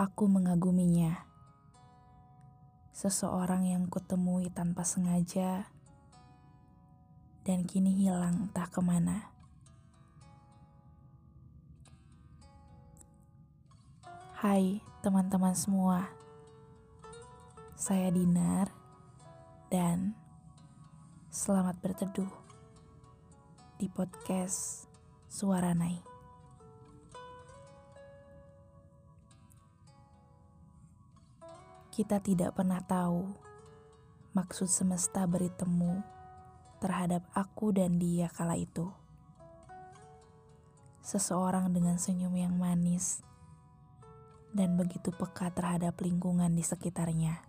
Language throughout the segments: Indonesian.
Aku mengaguminya. Seseorang yang kutemui tanpa sengaja dan kini hilang entah ke mana. Hai teman-teman semua, saya Dinar dan selamat berteduh di podcast Suara Nai. Kita tidak pernah tahu maksud semesta beri temu terhadap aku dan dia kala itu. Seseorang dengan senyum yang manis dan begitu peka terhadap lingkungan di sekitarnya.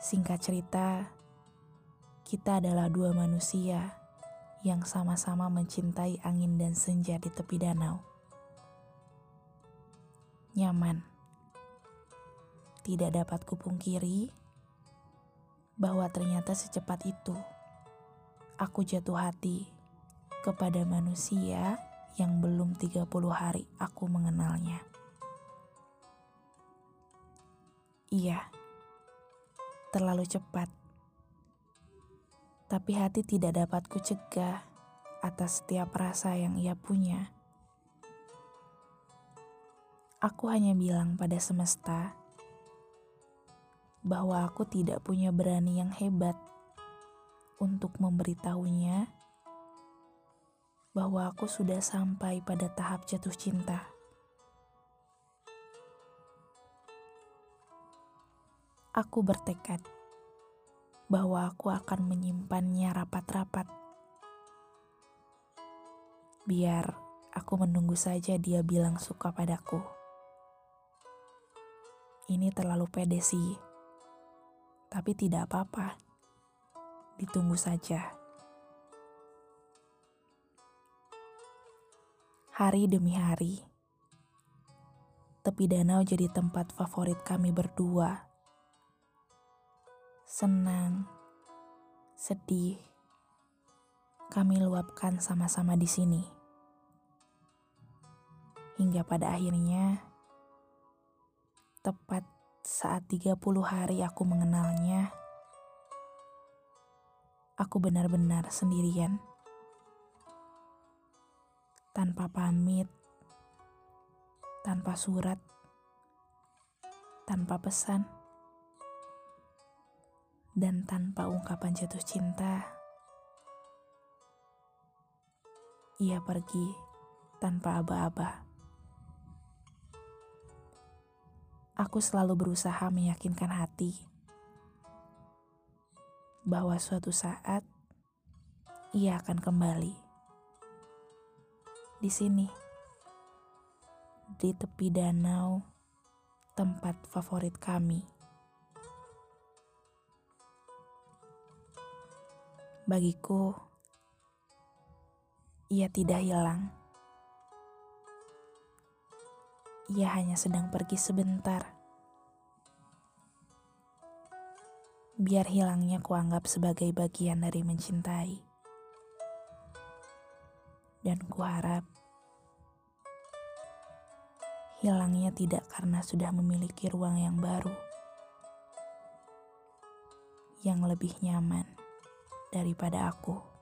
Singkat cerita, kita adalah dua manusia yang sama-sama mencintai angin dan senja di tepi danau. Nyaman tidak dapat kupungkiri bahwa ternyata secepat itu aku jatuh hati kepada manusia yang belum 30 hari aku mengenalnya. Iya, terlalu cepat. Tapi hati tidak dapat kucegah atas setiap rasa yang ia punya. Aku hanya bilang pada semesta, bahwa aku tidak punya berani yang hebat untuk memberitahunya bahwa aku sudah sampai pada tahap jatuh cinta. Aku bertekad bahwa aku akan menyimpannya rapat-rapat. Biar aku menunggu saja dia bilang suka padaku. Ini terlalu pede sih tapi tidak apa-apa. Ditunggu saja. Hari demi hari, tepi danau jadi tempat favorit kami berdua. Senang, sedih, kami luapkan sama-sama di sini. Hingga pada akhirnya, tepat saat 30 hari aku mengenalnya, aku benar-benar sendirian. Tanpa pamit, tanpa surat, tanpa pesan, dan tanpa ungkapan jatuh cinta. Ia pergi tanpa aba-aba. Aku selalu berusaha meyakinkan hati bahwa suatu saat ia akan kembali. Di sini, di tepi danau, tempat favorit kami. Bagiku, ia tidak hilang. Ia hanya sedang pergi sebentar. Biar hilangnya kuanggap sebagai bagian dari mencintai. Dan kuharap hilangnya tidak karena sudah memiliki ruang yang baru. Yang lebih nyaman daripada aku.